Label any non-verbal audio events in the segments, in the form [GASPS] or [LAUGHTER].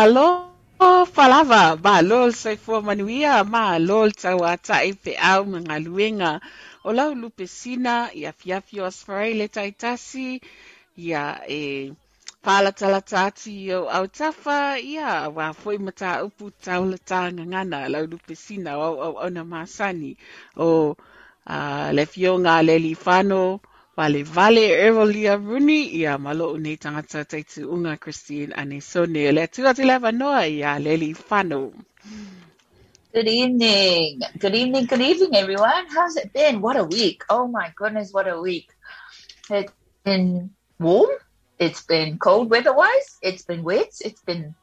Talo falava ba lol sai fo manuia ma lol tawa ta i pe au mga luenga o lau lupe sina ia fiafi o asfarai le taitasi ia e pala tala tati o au tafa ia wa foi mata upu tau le tanga ngana. Lau lupe sina o au ona masani. O uh, le fionga le li fano Vale ia malo nei tangata unga Christine ane sone le noa ia. Good evening. Good evening, good evening, everyone. How's it been? What a week. Oh my goodness, what a week. It's been warm. It's been cold weather-wise. It's been wet. It's been,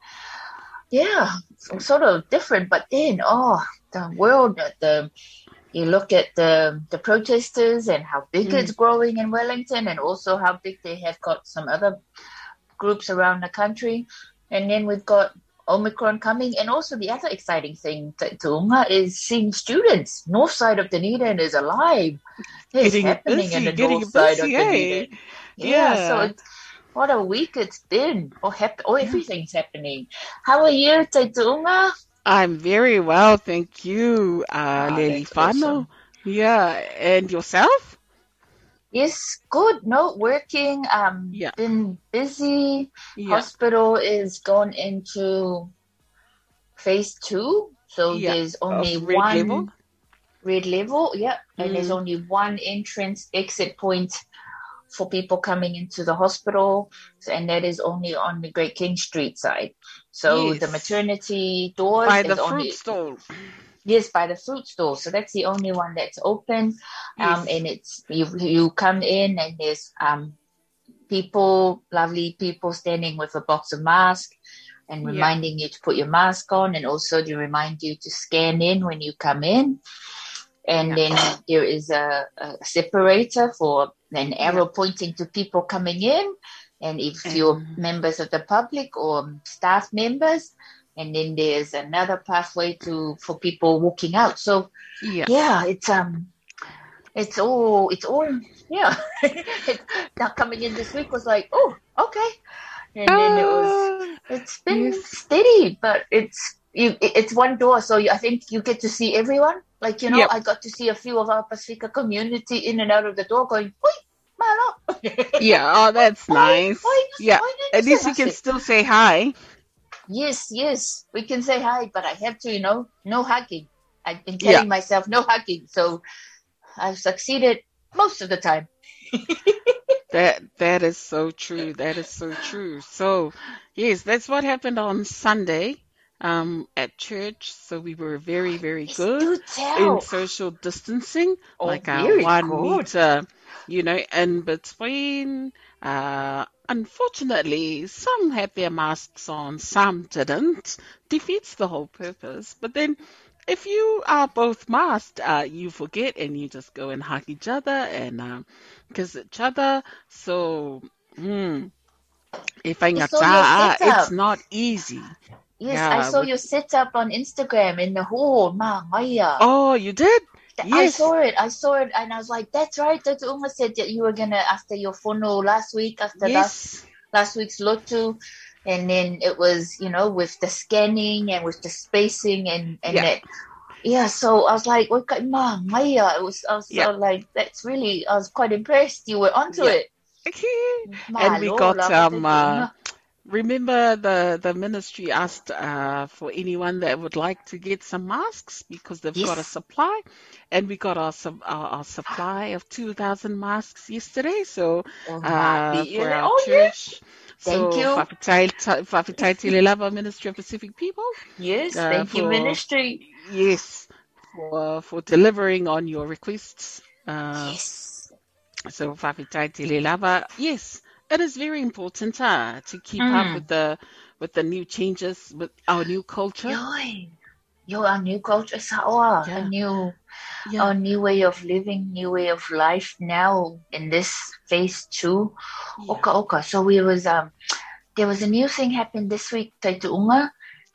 yeah, sort of different. But then, oh, the world, the you look at the the protesters and how big mm. it's growing in Wellington, and also how big they have got some other groups around the country. And then we've got Omicron coming, and also the other exciting thing, that Tuunga, is seeing students. North side of Dunedin is alive. It's getting happening busy, in the getting north side busy, of eh? Dunedin. Yeah, Yeah. so it's, what a week it's been. Oh, hap- oh everything's happening. How are you, Tuunga? I'm very well, thank you, uh, Ah, Leli that's awesome. Yeah, and yourself? Yes, good. No, working. Um, Yeah. been busy. Yeah. Hospital is gone into phase two, so Yeah, there's only of red one level? red level. Yeah, and there's Mm. only one entrance exit point for people coming into the hospital, so- and that is only on the Great King Street side. So the maternity door By is the fruit only stall. Yes, by the fruit store. So that's the only one that's open. Um, and it's you you come in and there's um people, lovely people standing with a box of masks and Yeah. reminding you to put your mask on and also to remind you to scan in when you come in. And Yeah. then there is a, a separator for an arrow pointing to people coming in. And if you're members of the public or staff members, and then there's another pathway to for people walking out. So Yeah. yeah, it's um, it's all it's all yeah. [LAUGHS] it, now coming in this week was like oh okay, and then it was Ah, it's been yes. steady, but it's you it's one door, so you, I think you get to see everyone. Like you know, Yep. I got to see a few of our Pacifica community in and out of the door going, oi. Yeah. Oh, that's nice. oi, Yeah. oi, At least you can still say hi. Yes, yes, we can say hi, but I have to, you know, no hugging. I've been Yeah. telling myself no hugging, so I've succeeded most of the time. [LAUGHS] That that is so true. That is so true. So, yes, that's what happened on Sunday um, at church. So we were very, very Yes, good in social distancing, Oh, like a very one good. meter, you know, in between. Uh, unfortunately, some had their masks on, some didn't. Defeats the whole purpose. But then, if you are both masked, uh, you forget and you just go and hug each other and um, kiss each other. So, hmm, if I I saw your ngata, setup. it's not easy. Yes, Yeah, I saw with- your setup on Instagram in the hall, ma maya. Oh, you did? I saw it. I saw it, and I was like, "That's right." That Uma said that you were gonna after your funnel last week, after last Yes. last week's lotto, and then it was you know with the scanning and with the spacing and and Yeah. that. Yeah, so I was like, "What kind ma maya?" It was I was Yeah. so like, "That's really." I was quite impressed. You were onto Yeah. it. [LAUGHS] And we got, um, uh. Remember the, the ministry asked uh, for anyone that would like to get some masks because they've got a supply, and we got our, our, our supply of 2,000 masks yesterday. So Oh, uh, for our oh, church. Thank so you. Fafitai Tilelava [LAUGHS] Ministry of Pacific People. Yes, uh, thank you, ministry. Yes, for for delivering on your requests. Uh, Yes. So Fafitai Tilelava, yes, it is very important uh, to keep up Mm. with the with the new changes with our new culture. Yoi. Yo, our new culture, sawa. Yeah. A new, Yeah. our new way of living, new way of life now in this phase two. Yeah. Oka oka. So we was um, there was a new thing happened this week. Taituunga.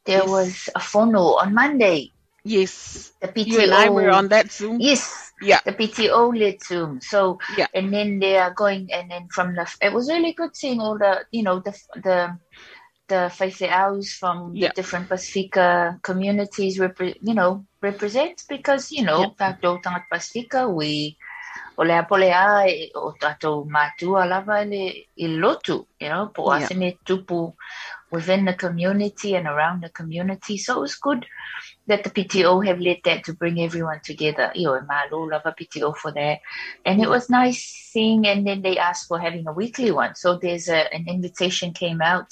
There Yes. was a phono on Monday. Yes, The PTO. you and I were on that Zoom. Yes. Yeah. The PTO led Zoom. So Yeah. and then they are going and then from the it was really good seeing all the you know the the the Whaiwheaus from Yeah. the different Pacifica communities repre- you know represent because you know yeah. tātou Pacifica we o le apole a o tātou mātua lava le i lotu you know po Yeah. asene tupu within the community and around the community so it was good that the PTO have led that to bring everyone together. You Yo, malo love a PTO for that. And it was nice seeing, and then they asked for having a weekly one. So there's a, an invitation came out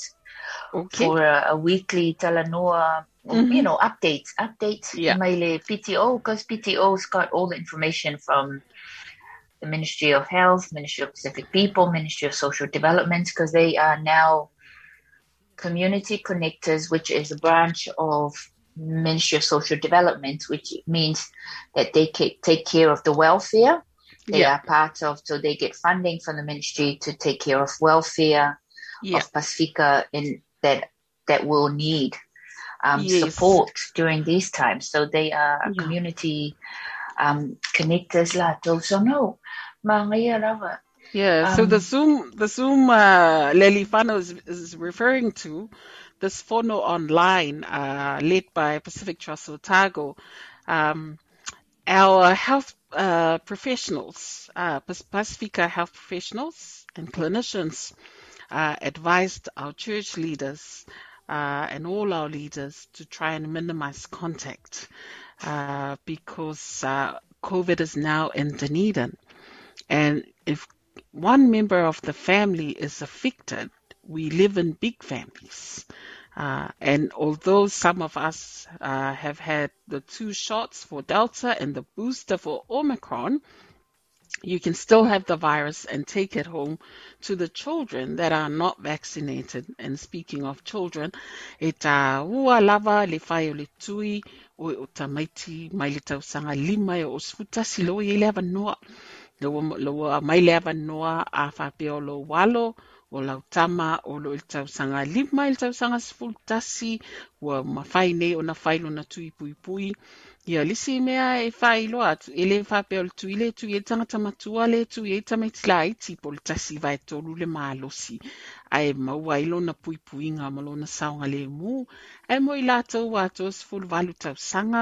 Okay. for a, a weekly Talanoa, Mhm. you know, updates, updates. Yeah. My le PTO, because PTO's got all the information from the Ministry of Health, Ministry of Pacific People, Ministry of Social Development, because they are now community connectors, which is a branch of Ministry of Social Development, which means that they take care of the welfare. They Yeah. are part of, so they get funding from the ministry to take care of welfare Yeah. of Pacifica in that that will need um, Yes. support during these times. So they are Yeah. community um, connectors lah. So, no, mga lava. Yeah, so the Um, Zoom, the Zoom uh, Lelifano is, is referring to this phono online uh, led by Pacific Trust Otago. Um, our health uh, professionals, uh, Pacifica health professionals and clinicians uh, advised our church leaders uh, and all our leaders to try and minimize contact uh, because uh, COVID is now in Dunedin. And if one member of the family is affected, we live in big families. Uh, and although some of us uh, have had the two shots for Delta and the booster for Omicron, you can still have the virus and take it home to the children that are not vaccinated. And speaking of children, e tā ua lava le le tui o tamaiti mai le tausanga lima o sfuta silo i le noa. Loa mai le ava noa a whapea o lo walo o lau tama o lo il tausanga lima il tausanga sfultasi ua mawhai nei o na whailo na tui pui pui. Ia lisi mea e whailo atu, e le whape o le tui le tui e tangata matua le tui e tamaiti la iti po le tasi vai tolu le maalosi. Ai maua ilo na pui pui nga malo na saunga le mu. Ai mo i lātou wātou sfulu walu tausanga.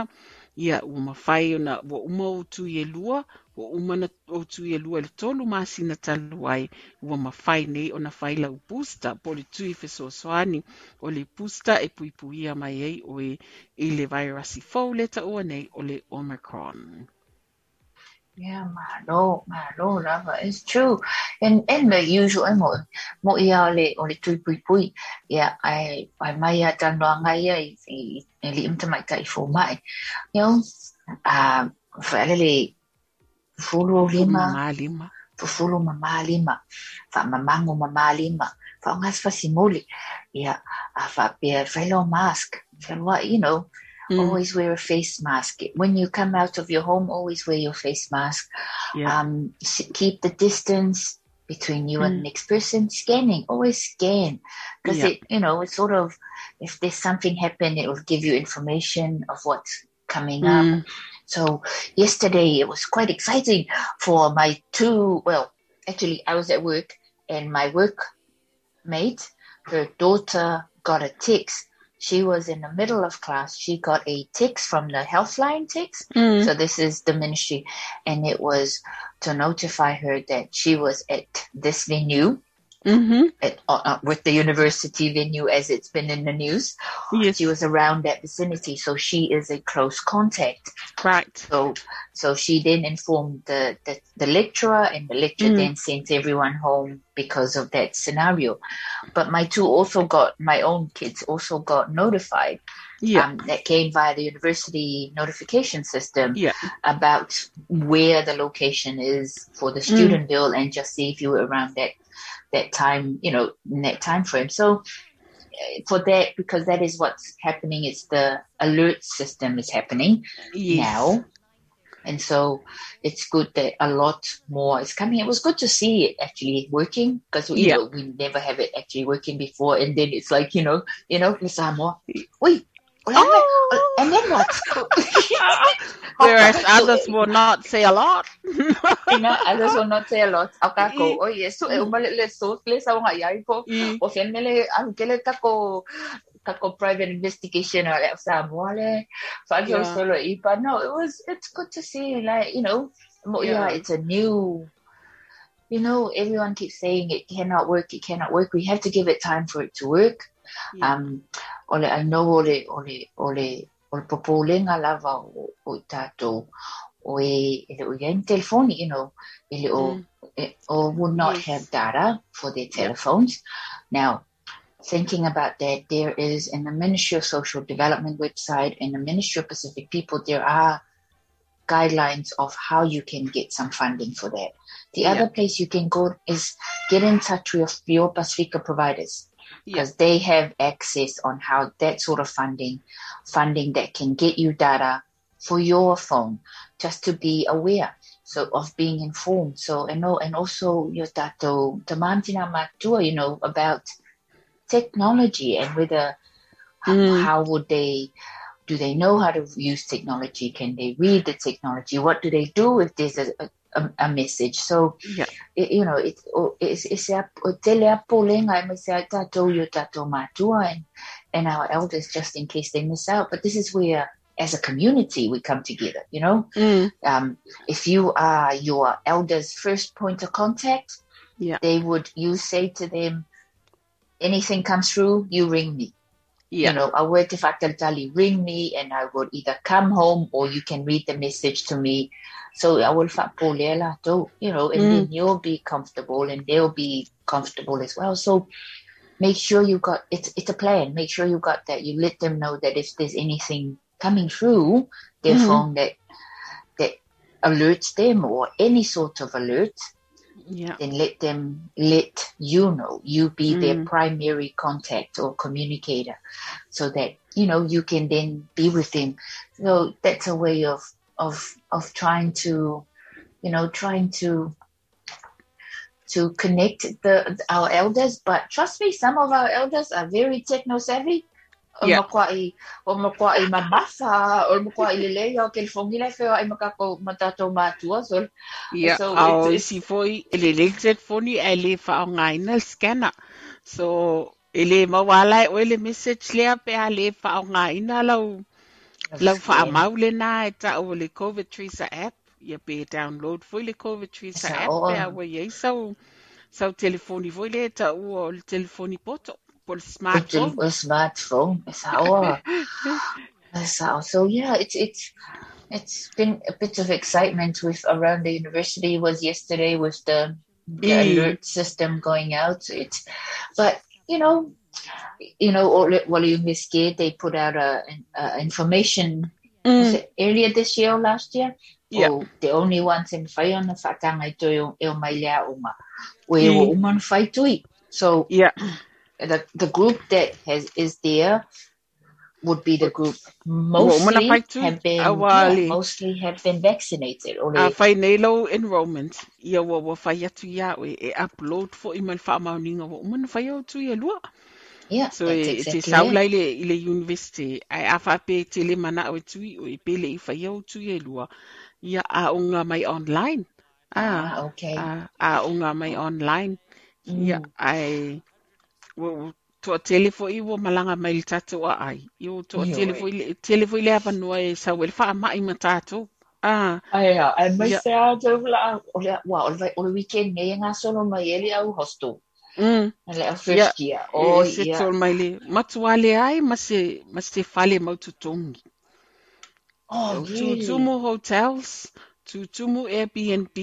Ia ua mawhai o na ua uma o tui e lua, ua uma na o tui e lua le tolu masina talu ai, ua mawhai nei o na whaila u booster po le tui fesoasoani o le booster e pui puia mai ei o e, i le virus i fau le ta ua nei o le Omicron. Yeah, malo, malo, lava. It's true. And and the usual mo mo ia le o le tui pui pui. Yeah, I I mai a tan ia i i li imta mai tai fo mai. You know, um, whaele le fulu lima, lima. fulu mama lima, fa mamango mama lima, fa ngas fa simuli. Yeah, fa pe fellow mask. Fellow, you know, Mm, always wear a face mask. When you come out of your home, always wear your face mask. yeah. Um, keep the distance between you and Mm. the next person. Scanning, always scan, because Yeah. it, you know, it's sort of if there's something happen, it will give you information of what's coming up. Mm, So yesterday it was quite exciting for my two. Well, actually, I was at work and my workmate, her daughter, got a text. She was in the middle of class. She got a text from the Healthline text. mm, So this is the ministry, and it was to notify her that she was at this venue mm-hmm. at, uh, uh, with the university venue, as it's been in the news. Yes, She was around that vicinity, so she is a close contact. right. So, so she then informed the the, the lecturer, and the lecturer Mm. then sent everyone home because of that scenario. But my two also got my own kids also got notified. Yeah, Um, that came via the university notification system yeah. about where the location is for the Mm. student bill and just see if you were around that that time, you know, in that time frame. So uh, for that, because that is what's happening, it's the alert system is happening Yes. now. And so it's good that a lot more is coming. It was good to see it actually working because you Yeah. know we never have it actually working before, and then it's like you know, you know, Miss Samoa, wait, Oh, uh, oh. and then what? [LAUGHS] [LAUGHS] Whereas So others will not say a lot. you know, others will not say a lot. Au [LAUGHS] Mm. oh yes, so e umale le so le sa nga yai po. Mm. O fen mele ang kele kako kako private investigation or like sa mo le. Fa Yeah. solo ipa. Eh, no, it was it's good to see like, you know, mo Yeah. yeah, it's a new you know, everyone keeps saying it cannot work, it cannot work. We have to give it time for it to work. Yeah. Um, ole know ole ole ole ole popolenga lava o, o i tātou o e, ele o ia telefoni, you know, ele o, Mm. e, o would not Yes. have data for their telephones. Now, thinking about that, there is in the Ministry of Social Development website and the Ministry of Pacific People, there are guidelines of how you can get some funding for that. The Yeah. other place you can go is get in touch with your Pacifica providers Yeah. because they have access on how that sort of funding, funding that can get you data for your phone, just to be aware. So of being informed. So and know and also your tato tamantina matua, you know, about technology and whether how, Mm. how would they do they know how to use technology? Can they read the technology? What do they do if there's a, a, a message? So Yeah. it, you know, it's it's it's a tele a polenga me se tato yo tato matua and and our elders just in case they miss out. But this is where as a community, we come together, you know? Mm. Um, if you are your elder's first point of contact, Yeah. they would, you say to them, anything comes through, you ring me. Yeah. You know, I word if Tali, ring me and I would either come home or you can read the message to me. So I will lah too, you know, and then you'll be comfortable and they'll be comfortable as well. So make sure you got it's it's a plan. Make sure you got that. You let them know that if there's anything coming through their Mhm. phone that that alerts them or any sort of alert, Yeah. then let them let you know you be their Mm. primary contact or communicator so that you know you can then be with them so that's a way of of of trying to you know trying to to connect the our elders but trust me some of our elders are very techno savvy o Yeah. makua'i o makua'i mamasa o makua'i lelei o ke fongi le feo ai makako matato matua so Yeah, So au it's- si foi ele lexet foni e le fa nga ina scanner. So ele mawala o ele message le pe a le fa nga ina lau lau fa mau le na e ta o le COVID Tracer app. Ia pe download foi le COVID Tracer Sa app oa. pe a wa ye sau sau telefoni foi le ta o le telefoni poto po le smartphone. a smartphone. It's our, [LAUGHS] it's our. So yeah, it's it's it's been a bit of excitement with around the university. Was yesterday with the, the Mm. alert system going out. It's, but you know, you know, all while you were scared, they put out a, a information. Mm. earlier this year or last year? Yeah. Oh, the only ones in whai ona whakanga i toi o, mai lea uma. We mm. O uma na whai tui. So Yeah. The the group that has is there would be the group mostly have been yeah, mostly have been vaccinated or a they, nei enrollment ia wa wa whai atu ia e, upload fo i mai wha mauninga wa umana whai au tu ia lua. Yeah so that's e, exactly te saula it. i le, le university ai a wha pe te le mana o tui o i pele i whai au tu ia lua. Ia a unga mai online. A ah okay. a, a unga mai online. Ia Mm. ai toa tele fo i wo malanga mai le tatou a ai i o Ioi. tele fo i le tele fo i le avanua e sau e le wha mai ma tatou a Ai, ah, and my Yeah. yeah. dad la o le wa o le o le weekend ngai nga solo mai ele au hostel mm. and le first Yeah. year e se yeah tol mai le matua le ai ma se ma se fale mau tutongi. oh really tumu hotels, tu tumu Airbnb,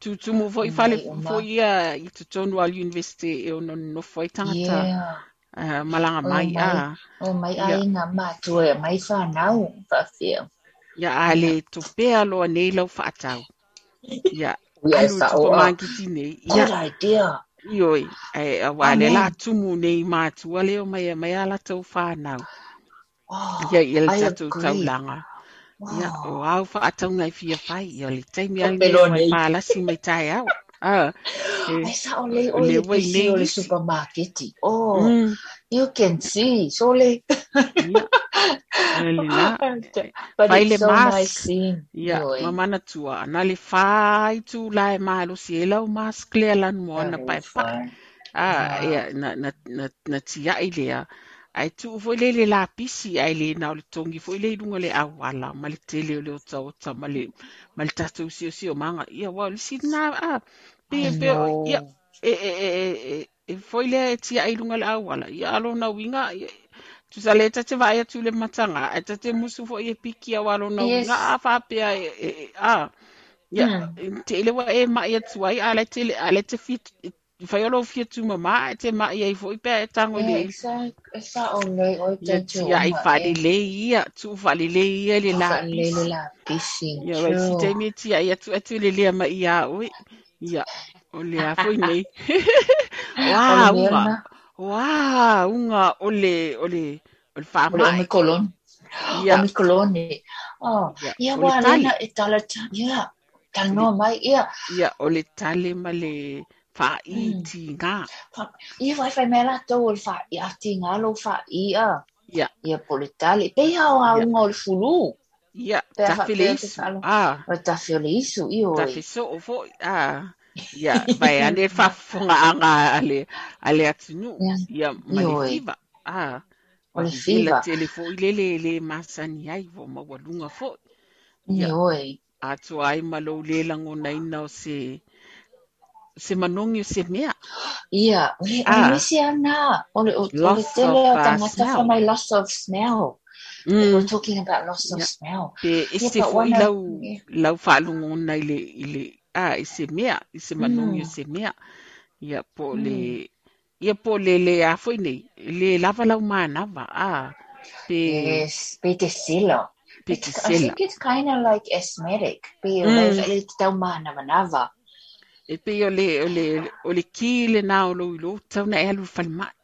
tu tumu fo i fale Mai o fo ma. ia i tutonu al university e ono no fo i tangata yeah uh, malanga Oh, mai mai. a. oh mai Yeah. ai nga ma tu e mai fa nau fa fia Ia a le to pea loa nei lau whaatau. Ia [LAUGHS] yes alu tu oh, pa oh. mangiti nei. good Ia idea ioi ai a wale la Amen. tumu nei mātua leo mai mai ala tau whanau. oh Ia i le I tatu agree. taulanga. Ia, o wow au whaatau ngai fia whai, ia le taimi O ali pelo mai nei. pālasi mai tai au. Ah, [GASPS] Ai e, sa o le o o le le wai pisi nei o supermarket. Oh, Mm, you can see. So [LAUGHS] le, ia, e le la. but Whai le it's so mask. nice seeing. Ia, Yoi. mamana tua. Ana le whai tu lai malo si e lau mask lea lanu mo na That pai pa. Ah, Wow. ia, na, na, na, na tia i lea. Ai tu foi le le la pisi ai le na o le tongi foi le lunga le awala ma le tele o le ota ota ma le ma le tatu si o si o manga. Ia wa le si na a pe I pe know. ia e e e e e e foi le tia ai lunga le awala ia alo na winga ia, tu sa le tate vai atu le matanga. Ai tate musu foi e piki a walo na Yes. winga a fa pe a e, e, e, a. Ia te ele wa e ma ia tu ai a le tele a le te fit fai olo fia tu mama e te ma ia i foi pe e tango Yeah, le exact. It's not only o ia te tu tia ai uma, fale eh. le ia tu fale le ia le la Whaalele la pisi. ia wai si True. te me tia ia tu atu le lea ma ia oi ia o le a foi nei [LAUGHS] wa O le unga mea wa unga o le o le o le wha O le mai omikolon. ia [GASPS] Omikoloni. Oh, ia ia o le wa tali lena e tala ta. Ia. Tala noa mai. Ia. ia o le tale ma le faaitigā ia wai fai mai latou o le faaiatigā lou faaia ia ia po le tale peia o auga o le fulū ia tafe le isu o tafe o le isu io tafe so'o fo'i a ia vae a le faafogaaga ale ale atunuu ia ma le fiva a o le fiva tele fo'i lele le masani ai fo maualuga fo'i ia oe atoa ai ma lou lē lagonaina o se se manongi o se mea. Ia, o le, o le Ah. misi ana. O, uh, tangata smell. wha mai loss of smell. They were Mm. talking about loss of Yeah. smell. Pe ese but fo i lau, yeah. lau whaalungo na i le, i le, a, i se mea, i se manongi Mm, se mea. Ia po mm. le, ia po le le a foi nei, le lava lau manava, a, pe, Yes, pe te sila. pe It's, te I think it's kind of like asthmatic. Pe Mm. le tau manava. E pe o le, o le, o le ki le na o lo lo, tau na e alu whalimai.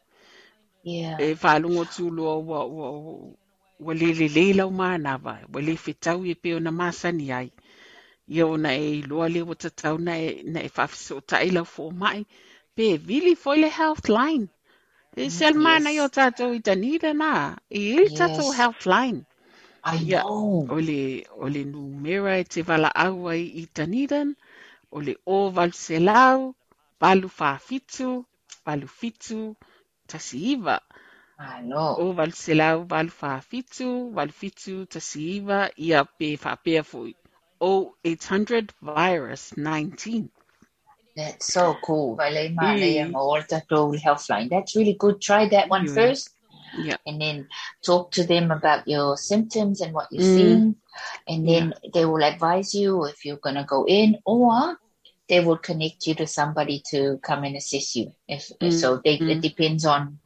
Yeah. E whaalungo tu lo wa, wa, wa le le le lau manava, wa le whetau e pe na masani ai. Ia na e loa le o tatau na e, na e whawhiso ta i lau fo mai. Pe vili foi le health line. E sel mana i o Yes. tātou i tanira nā. I ili Yes. health line. I Ia, know. o le, o le numera e te wala au ai i taniran, o le o valu se lau, valu whaafitu, valu fitu, tasi iwa. I know. O valu se lau, valu whaafitu, valu fitu, tasi ia pe whaapea fui. O 800 virus 19. That's so cool. Vale mana yang Mm. healthline. That's really good. Try that one Ia, first. ia. and then talk to them about your symptoms and what you're Mm, seeing. And then they will advise you if you're going to go in or they will connect you to somebody to come and assist you. If, Mm, so they, it mm, depends on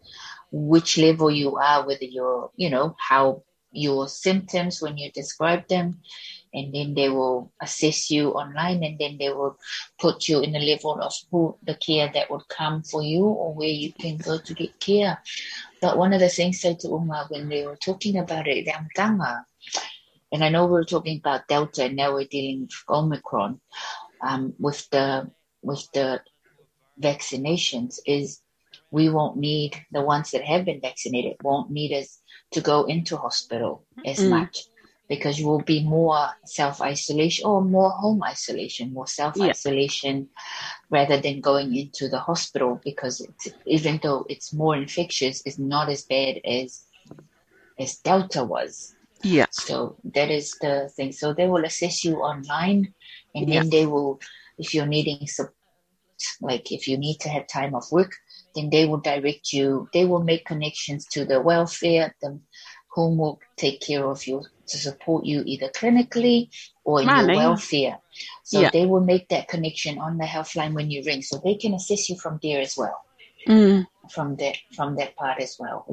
which level you are, whether you're, you know, how your symptoms when you describe them. And then they will assess you online and then they will put you in the level of who the care that would come for you or where you can go to get care. But one of the things said to Uma when they were talking about it, the Amtanga, and I know we were talking about Delta and now we're dealing with Omicron, um, with the with the vaccinations is we won't need the ones that have been vaccinated won't need us to go into hospital as Mm, much because you will be more self isolation or more home isolation, more self isolation rather than going into the hospital because it's, even though it's more infectious, it's not as bad as as Delta was. Yeah. So that is the thing. So they will assess you online, and Ia. then they will, if you're needing support, like if you need to have time off work, then they will direct you. They will make connections to the welfare, the whom will take care of you to support you either clinically or in your Mana welfare. So Ia. they will make that connection on the health line when you ring, so they can assist you from there as well Mm, from that from that part as well.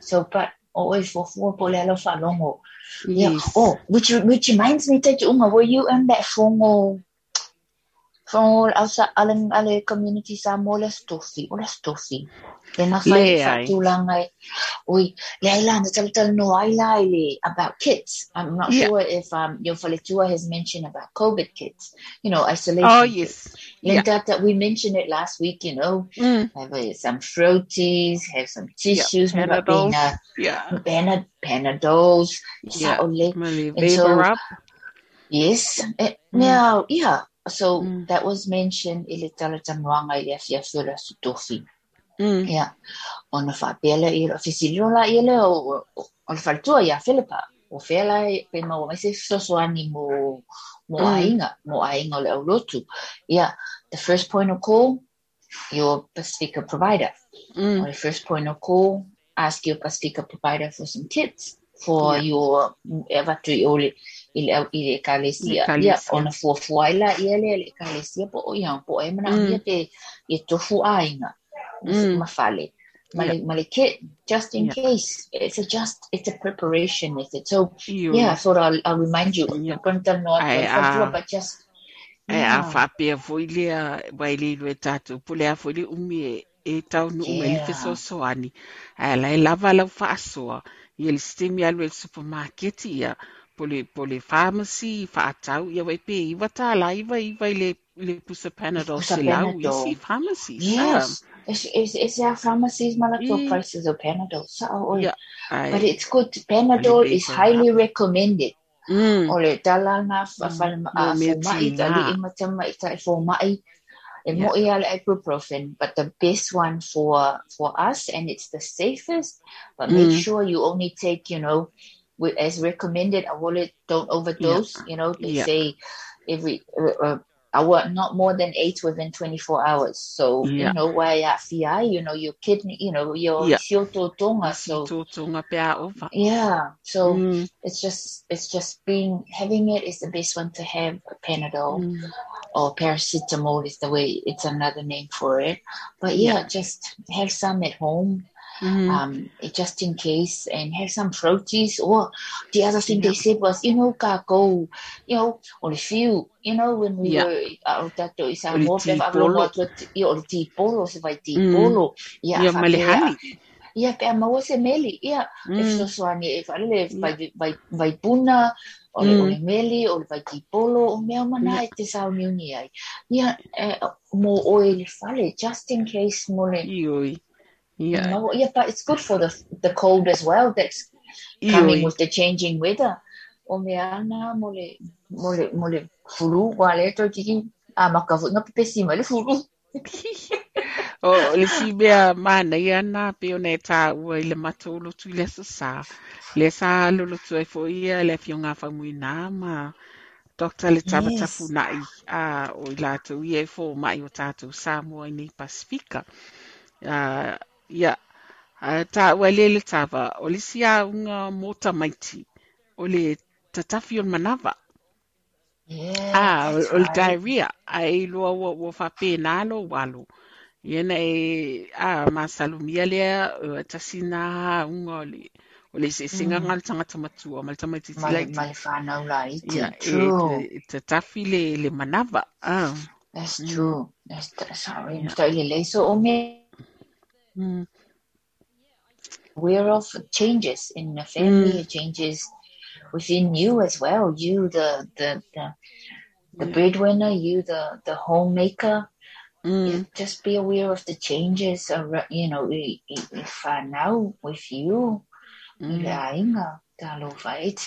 So but always for four pole alo falongo. Yeah. Oh, which which reminds me that unga were you in that fongo fongo asa alang ale community sa mo la stofi ola stofi. Then I Le find ai. fatu lang ay oi le ai na tal tal no ai about kids. I'm not Yeah. sure if um your Faletua has mentioned about COVID kids, you know, Oh, isolation kids. yes. Yeah. Linda, that we mentioned it last week, you know, Mm, have uh, some throaties, have some yeah. tissues, maybe being Panadols. a Yeah. Panad, Panadols, Yeah. And so, up. yes, eh, Mm, now, yeah. So mm, that was mentioned, ili talagang wanga ia fia fila sutofi. mm. Yeah, on the fabela ilo, fisilio la ile o, o le faltua ia Philippa. O fela pe ma o mai se sosoani mo, mo Mm, ainga, mo ainga o le aulotu. Yeah, the first point of call, your Pacifica provider. mm. on the first point of call, ask your Pacifica provider for some tips for Yeah. your ever to ole ile ile kalesia Kalesia. ona fo fuaila ile ile kalesia po o ya po e mana Mm, ia te e tofu ainga mm. mafale Yeah. male male kit just in Yeah. case it's a just it's a preparation with it so yeah I thought I'll, I'll remind you Yeah. Ai al a but just ai a whapea foi lea wai le lue tātou pule ah, a foi le umi e, e tau nu ume li yeah so soani. Ai lai lava lau whaasoa. Ia le sistemi alu e supermarket ia. Pole, pole pharmacy, whaatau, ia wai pe iwa tā la iwa iwa i le, le pusa panadol se lau Panadol. pharmacies. Ah, Yes, it's, it's, it's our pharmacies malato i, prices of Panadol. So, ia, but it's good. Panadol is highly recommended. Mm, Ole dala na fa mm. fa Mo a mea fo mai tina. tali i matama i tai fo mai And mo ia le ibuprofen, but the best one for for us, and it's the safest. But make Mm. sure you only take, you know, as recommended. I will it don't overdose. You know, they Yeah. say every uh, uh, hour, not more than eight within 24 hours. So, Yeah. you know, why at FI, you know, your kidney, you know, your Yeah. tonga. So, Tō tōnga pēa ova. yeah. So Mm, it's just, it's just being, having it is the best one to have. Panadol mm, or paracetamol is the way, it's another name for it. But yeah, Yeah. just have some at home mm. um, just in case, and have some fruities. Or the other thing Yeah. they said was, you know, go, you know, or a few, you know, when we Yeah. were out that to isa O le mo tī pe polo. avlo mo to i o le tī polo se vai tī Mm. polo. Fa male pe- hani. Ia pe ama se meli. Ia e Mm, so e fa le vai vai vai puna o le Mm. o meli o le vai tī polo o mea mana e te sau niuni ai. Ia e, mo o e le fale just in case mo le Ioi. Ia. no, yeah, but it's good for the the cold as well. That's coming with the changing weather. O me ana mo [LAUGHS] le mo le mo le fulu wa le to tiki a makavu nga pepesi ma le fulu. O le si mea mana i ana pe o nei tā ua i le matolo tu i le sasa. Le sa lolo tu ai fo ia le ma Dr. le tama Yes. a o i lātou ia i fo mai o tātou Samoa i nei Pasifika. Uh, ia, uh, tā ua le le tawa o le si a unga mota maiti o le tatafi o le manawa. Yeah, Ah, o that's o le right. diarrhea, a e loa ua ua whapena alo walo. Iena e, a masalumia lea, o tasina unga o le, o le se singa Mm. ngal tangata matua, mal tamaiti Ma le tilaiti. ma le whanau la iti. Ia, e, True. te, te tafi le, le manawa. Ah, That's Mm. true. That's the, sorry. Yeah. Yeah. le le so o me mm, aware of changes in the family, Mm. changes within you as well. You the the the, the Yeah. breadwinner, you the the homemaker. mm, just be aware of the changes. Ar- you know, if I now with you, mm, yeah, inga, talo fight.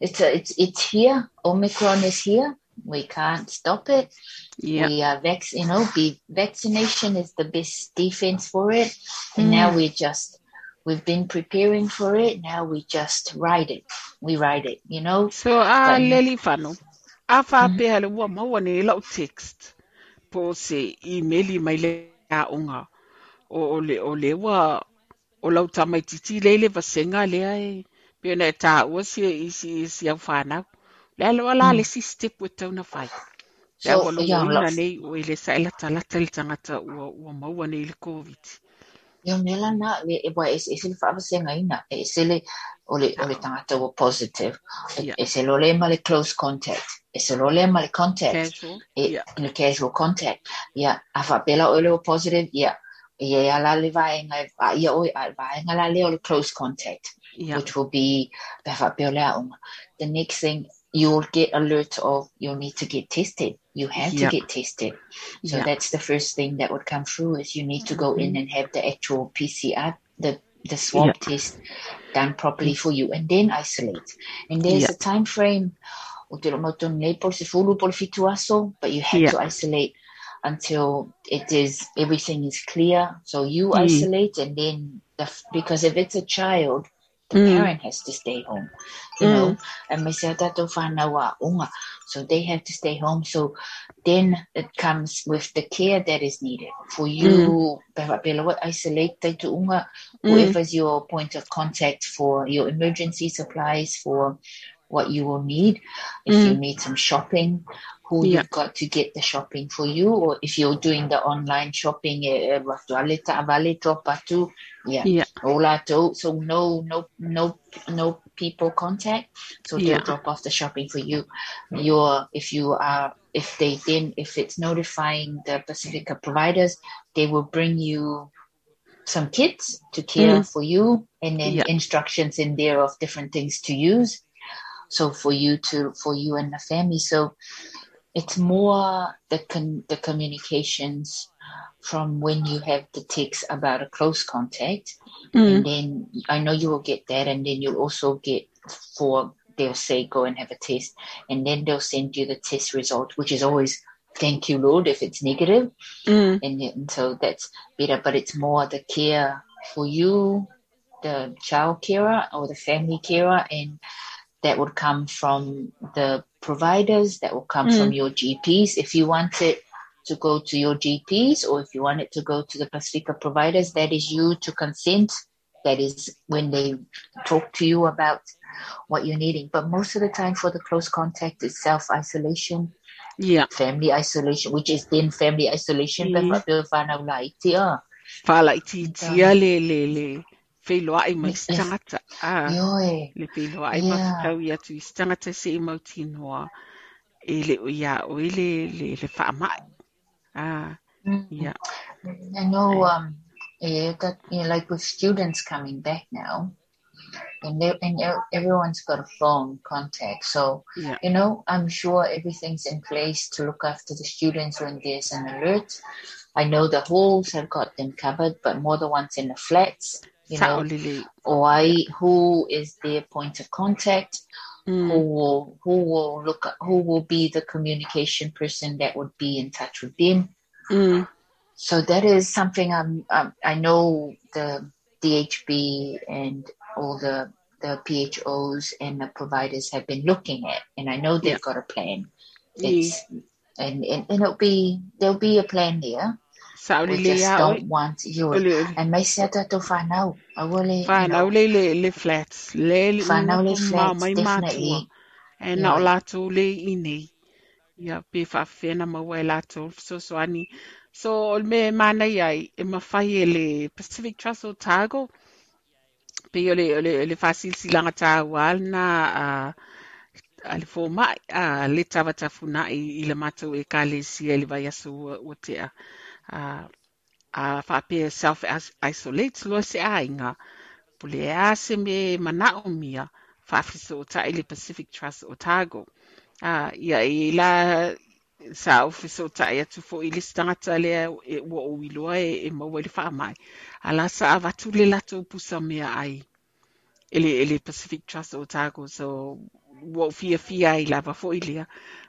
It's it's it's here. Omicron is here. We can't stop it. yeah, We are vac. You know, be vaccination is the best defense for it. And Mm. now we just we've been preparing for it. Now we just ride it. We ride it. You know. So, a But- leli whano, a Mm. whapea le ua maua lau text po se emaili mai le a unga o, le o le ua o lau tamaititi le le vasenga le ai pe na ta ua si i si si au whanau le alo ala Mm. le si step with tauna whai le So awa lo yeah, ina love. nei o i le sa ila talata le tangata ua, ua maua nei le COVID. Yung nila na le e wa fa se nga ina e se le o le o le tangata positive. E, e se lo le ma le close contact. E se lo le ma le contact. E le casual contact. Ya a fa pela o le o positive ya e ala le va nga a ia o a va nga la le o le close contact yeah. which will be pe fa pela o the next thing you'll get alert of you'll need to get tested you have Yeah. to get tested so yeah that's the first thing that would come through is you need to go in and have the actual PCR, the the swab Yeah. test done properly for you, and then isolate. And there's a time frame. o te romoto nei por se fulu por fitu aso, but you have to isolate until it is everything is clear. So you Mm. isolate, and then the, because if it's a child, the Mm. parent has to stay home. You know, and that to whanawa unga. So they have to stay home. So then it comes with the care that is needed for you. Mm. What isolate te tu unga, Mm. whoever's your point of contact for your emergency supplies for what you will need. If you Mm. need some shopping, who Yeah. you've got to get the shopping for you, or if you're doing the online shopping, eh, eh, wale ta- wale dropa tu, yeah, yeah Ola to, so no, no, no, no people contact. So they'll Yeah. drop off the shopping for you. Your, if you are, if they then, if it's notifying the Pacifica providers, they will bring you some kits to care for you and then Yeah. instructions in there of different things to use. So for you to, for you and the family. So it's more the con- the communications from when you have the text about a close contact mm. and then I know you will get that, and then you'll also get for they'll say go and have a test, and then they'll send you the test result, which is always thank you, Lord, if it's negative. Mm. And, and so that's better, but it's more the care for you, the child carer or the family carer, and that would come from the providers, that will come Mm. from your GPs. If you want it to go to your GPs or if you want it to go to the Pacifica providers, that is you to consent. That is when they talk to you about what you're needing. But most of the time for the close contact, it's self isolation, Yeah. family isolation, which is then family isolation. Mm. But whanau lai te a. Mai Yes. stangata. Yoe. Le Yeah. i atu i se i. E le o ia o i le, le, le. Ah. Mm. Yeah. I know, um, yeah, that you know, like with students coming back now, and they, and everyone's got a phone contact. So Yeah. you know, I'm sure everything's in place to look after the students when there's an alert. I know the halls have got them covered, but more the ones in the flats. You know, or I, who is their point of contact? Who Mm. will who will look at, who will be the communication person that would be in touch with them? Mm. So that is something I'm, um, I know the DHB and all the the PHOs and the providers have been looking at, and I know they've Yeah. got a plan. Yeah. It's and, and and it'll be there'll be a plan there. O We just don't want you. O o. And may say that to find out. I will, you Whanau know, le le le flats. Le le Whanau le flats, mai mātua. E na o lātou le i nei. Ia pe whawhena maua e lātou sosoani. So o me mana ai e mawhai e le Pacific Trust Otago. Pe o le, o le, o le whasilsilanga tā wal na a a le fō mai a le tawa tafuna i, i le mātou e ka le sia i le vai aso ua te a. A, a whapea self-isolate loa se a inga. Pule e a se me manao mia whawhiso o ta i le Pacific Trust Otago. Ah, ia i la sa ofiso ta ia tu fo i le stangata lea e ua o iloa e, e maua i le whaamai. A la sa avatu le lato pusa mea ai. Ele, ele Pacific Trust Otago, so ua o fia fia i lava fo i lea.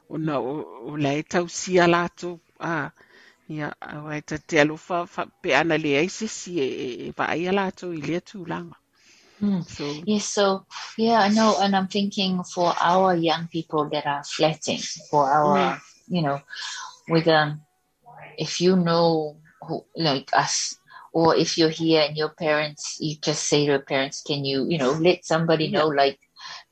O na o, o la e tau sia lato. Ah, ia, au ai ta te alofa fa, pe ana le ai e, e, e va ai a lato i lea tūlanga. Hmm. So, Yes, so yeah, I know, and I'm thinking for our young people that are flatting, for our, Mm. you know, with um, if you know who like us, or if you're here and your parents, you just say to your parents, can you, you know, let somebody Yeah. know like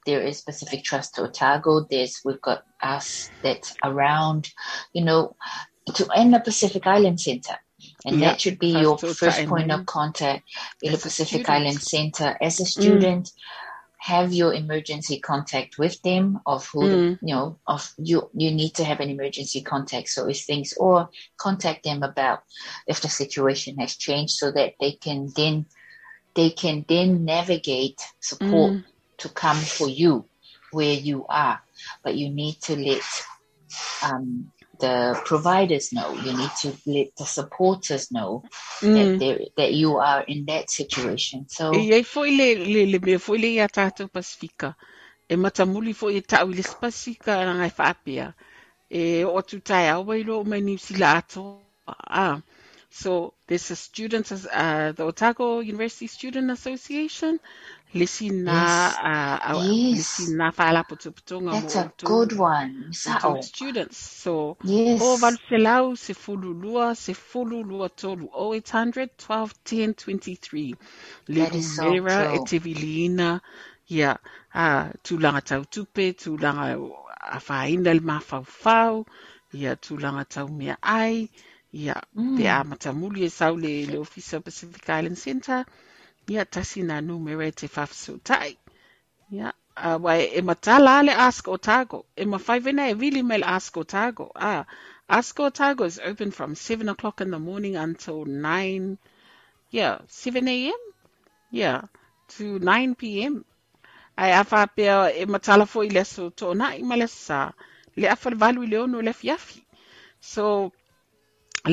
there is Pacific Trust to Otago, there's we've got us that's around, you know, to and the Pacific Island Center. And Yeah, that should be your first time, point mm. of contact in the As Pacific. Island Center. As a student, have your emergency contact with them of who Mm. you know of you you need to have an emergency contact so if things or contact them about if the situation has changed so that they can then they can then navigate support Mm. to come for you where you are but you need to let um, the providers know you need to let the supporters know Mm. that that you are in that situation so E foi le, le, le mea foi le Pasifika. E matamuli foi tau le Pasifika na ngai whaapea. E o au wai lo mai ato. Ah. So there's a students, uh, the Otago University Student Association. Lisi na, Yes. uh, uh, Yes. lisi na whaala putuputunga that's a good one Sao. students. So, Yes. O Valselau se fululua se fululua tolu 0800 12 10 23. That is so Mera e true. te vilina. Ia, a tūlanga tau tupe, tūlanga a whaina le mawhauwhau. Ia, tūlanga tau mea ai. Ia, Mm. pe a matamuli e sau le, le Officer Pacific Island Centre. Ia, tasi nā numere te whawhisotai. Yeah. Uh, wai e matala ale Ask Otago. E mawhaiwena e really mail Ask Otago. Ah, Ask Otago is open from 7 o'clock in the morning until 9, yeah, 7 a.m.? Yeah, to 9 p.m. Ai a whapea e matala fo i leso tōna i malesa. Le a whalwalu i leono le fiafi. So,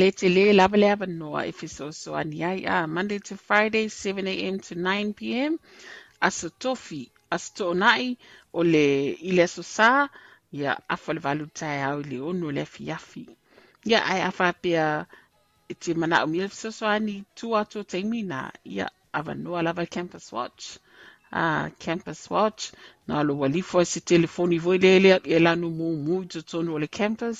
le te le lava le ava noa if so so ani ai ah, Monday to Friday 7 a.m. to 9 p.m. Aso tofi, aso tōnai o le i le so sā, ia awha le walu tai au i le ono le fiafi. ia ai afa pia i te mana o mia fesoasoani tu atu te mina ia avanua lava campus watch a campus watch na lo walifo e se telefoni voi lele e lanu mu mu to tonu o le campus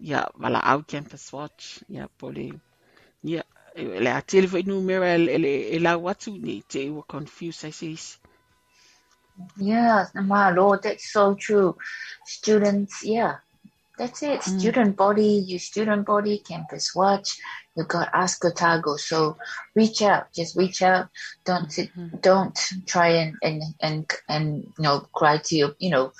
ia wala au campus watch ia pole ia e le a telefoni numera e le e la watu ni te iwa confuse ai se isi Yeah, my lord, that's so true. Students, yeah, that's it. Mm. Student body, you student body, campus watch. You got Ask Otago. So reach out, just reach out. Don't sit, don't try and and and and you know cry to your you know.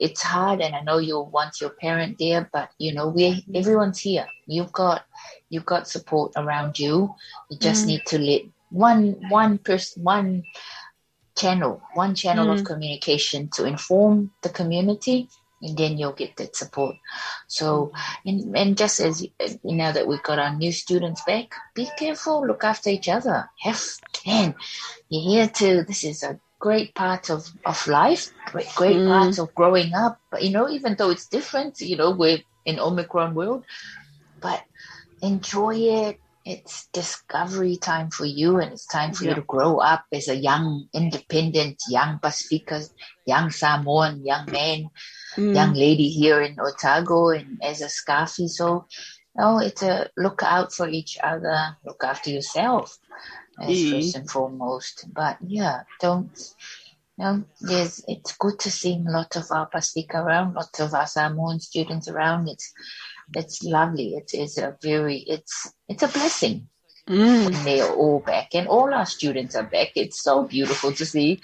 It's hard, and I know you want your parent there, but you know we everyone's here. You've got you've got support around you. You just Mm. need to let one one person one channel, one channel of Mm. communication to inform the community, and then you'll get that support. So, and, and just as uh, now that we've got our new students back, be careful, look after each other. Have, fun. you're here to, this is a great part of, of life, great, great Mm. part of growing up. But, you know, even though it's different, you know, we're in Omicron world, but enjoy it. It's discovery time for you, and it's time for Yeah. you to grow up as a young, independent, young Pacifica, young Samoan, young man, Mm. young lady here in Otago, and as a Scarfie. So, no, it's a look out for each other, look after yourself as Mm. first and foremost. But yeah, don't. No, there's. It's good to see a lot of our Pacifica around, lots of our Samoan students around. It's it's lovely. It is a very it's it's a blessing Mm. when they're all back and all our students are back. It's so beautiful to see.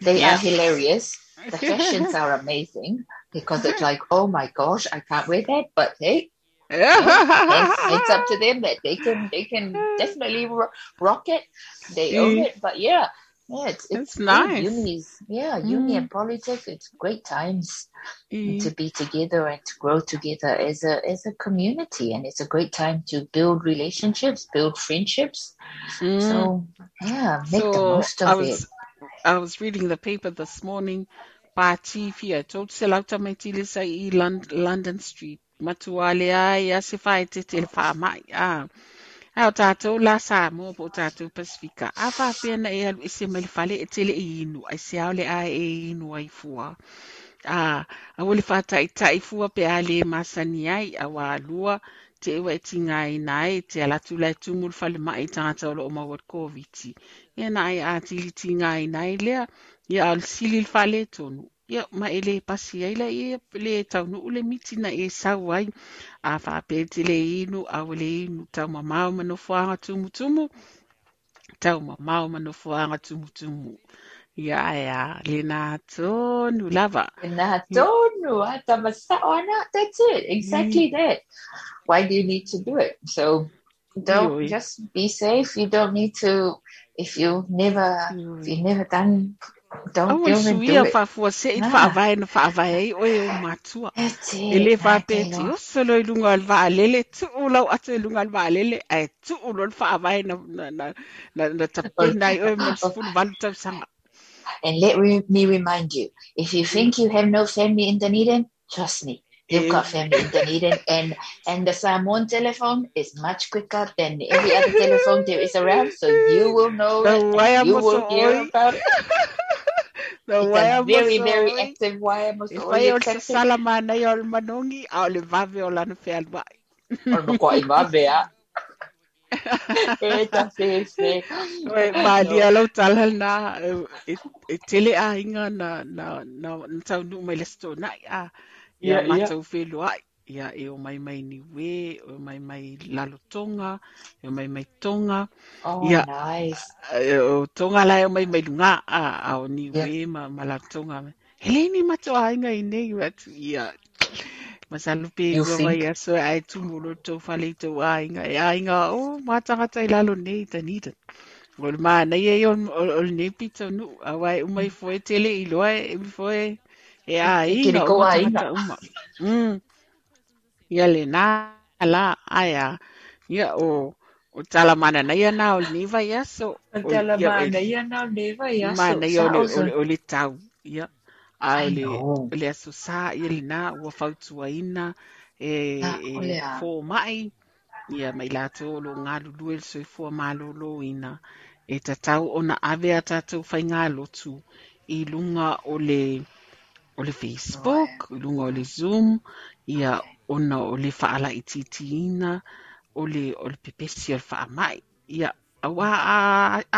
They Yeah. are hilarious. The fashions are amazing because it's like, oh my gosh, I can't wear that, but hey, it's, up to them that they can they can definitely ro- rock it. They own it, but yeah. Yeah, it's, it's It's nice. Unis, yeah, uni Mm. and Polytech, it's great times Mm. to be together and to grow together as a as a community and it's a great time to build relationships build friendships Mm. so yeah make the So most I of was it I was reading the paper this morning. Pa chifi I told se lauta mai tili sa i Lon- London Street. Matuale ai a se whae te te wha mai. Ah. Ai o tātou la sa mo po tātou Pasifika. A wha e alu i se mai whale e tele i inu. Ai se aole ai e inu ai fua. Ah, a wole whata i tai fua pe a le masani ai a wā lua te ewa e tinga i nai te alatu lai tumul whale mai o lo o mawat COVID. Ia na ai a tili tinga nai lea, ia al sili whale tonu. Ia ma e le pasi ai la ia le tau nu ule miti na e sau ai a whape le inu a wale inu tau mamau manofuanga tumu tumu. Tau mamau manofuanga tumu tumu. Ia ia le nā tonu lava. Nah, don't know. I thought, but so- why not? That's it. Exactly mm. that. Why do you need to do it? So don't Yoi. just be safe. You don't need to. If you never, if you never done, don't it. suia Do it. whafua se i Ah. whaavae na whaavae ai oe o matua. E le whapeti Naitelo. o solo i lunga al vaalele, tu ulau atu i lunga al vaalele, ai tu ulo al whaavae na, na, na, na, na tapena i oe mo sifunu valu tau sanga. And let me remind you, if you think you have no family in Dunedin, trust me, you've got family in Dunedin. And and the Samoan telephone is much quicker than every other telephone there is around. So you [LAUGHS] will know The and you will so hear about it. Na eh, It's waya a very, so very active wire E whai o se most sala mana i o le manongi, a o le vave o lana whea luai. Ono ko i mavea. E ta se se. Oe, malia lau talhal na e, e tele a inga na, na, na, na tau nu mai le sto nai a ia Yeah, yeah. matau whelu ai. Ia e o mai mai ni we, o mai mai lalotonga, e o mai mai tonga, Oh, Yeah. nice. e o tonga lai o mai mai lunga a, a o ni Yeah. we ma, ma lalotonga. Hele ni matau a inga i nei watu ia. Masalupe You ua think? mai a so ai tumuro tau whale i tau a inga. E a inga, o matangata i lalo nei tanita. O le mana ia i o o le nei pita nu. A wai umai foe tele i loa e mi foe. E a Kiri inga o ko a matangata inga. uma. Mm. Ia le nā la aia. Ia o o tala mana na ia na o le niva ia so. o- Tala ia, e- mana ia na neva ia so. mana ia o le, o Sa le, o le tau. Ia. A o I le, know. o le aso sā ia le nā ua fautua ina. e, Ah, o e lea. fō mai, ia mai lātou o lo ngā lulu e soi fua mālolo ina, e ta tau o na ave a tātou whai ngā lotu i lunga o le, o le Facebook, i lunga o le Zoom, ia ona o le whaala i titiina, o le, o le pepesi o le wha mai. Ia, awa a,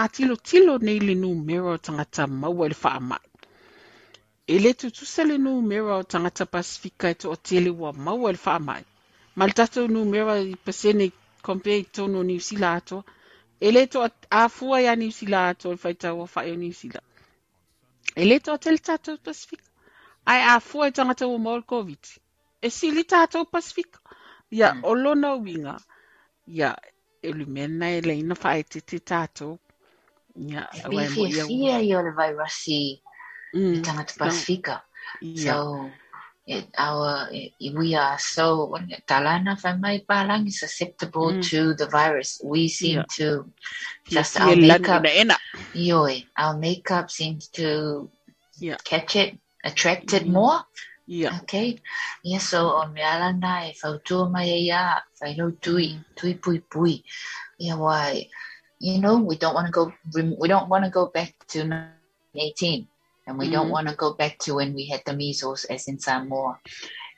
a tilo tilo nei le numero o tangata maua le wha mai. E le tutusa le numero o tangata Pasifika e to o tele ua maua le wha mai. Ma le tatou numero i pasene compare i tono New Zealand ato. E le to a fua ia New Zealand ato le whaitau o whae o New Zealand. E le to o tele tatou Pasifika. Ai a fua i tangata o maua le COVID. E sili tatou Pasifika. Ia, Mm. o lona winga. Ia, e lu mena e leina whae te te tatou. Ia, E awa e mo fia ia. fia i o le virus i i Mm, tangata Pasifika. Ia, So, it, our it, we are so talana whai mai palangi susceptible Mm. to the virus. We seem Yeah. to just fia our makeup. ina. Yoi, our makeup seems to Yeah. catch it, attract it Mhm. more. Ia, Okay. Yeah, so on me ala na e whautua mai e ia, whaino tui, Mm. tui pui pui. Yeah, why? You know, we don't want to go, we don't want to go back to 1918. And we don't Mhm. want to go back to when we had the measles as in Samoa.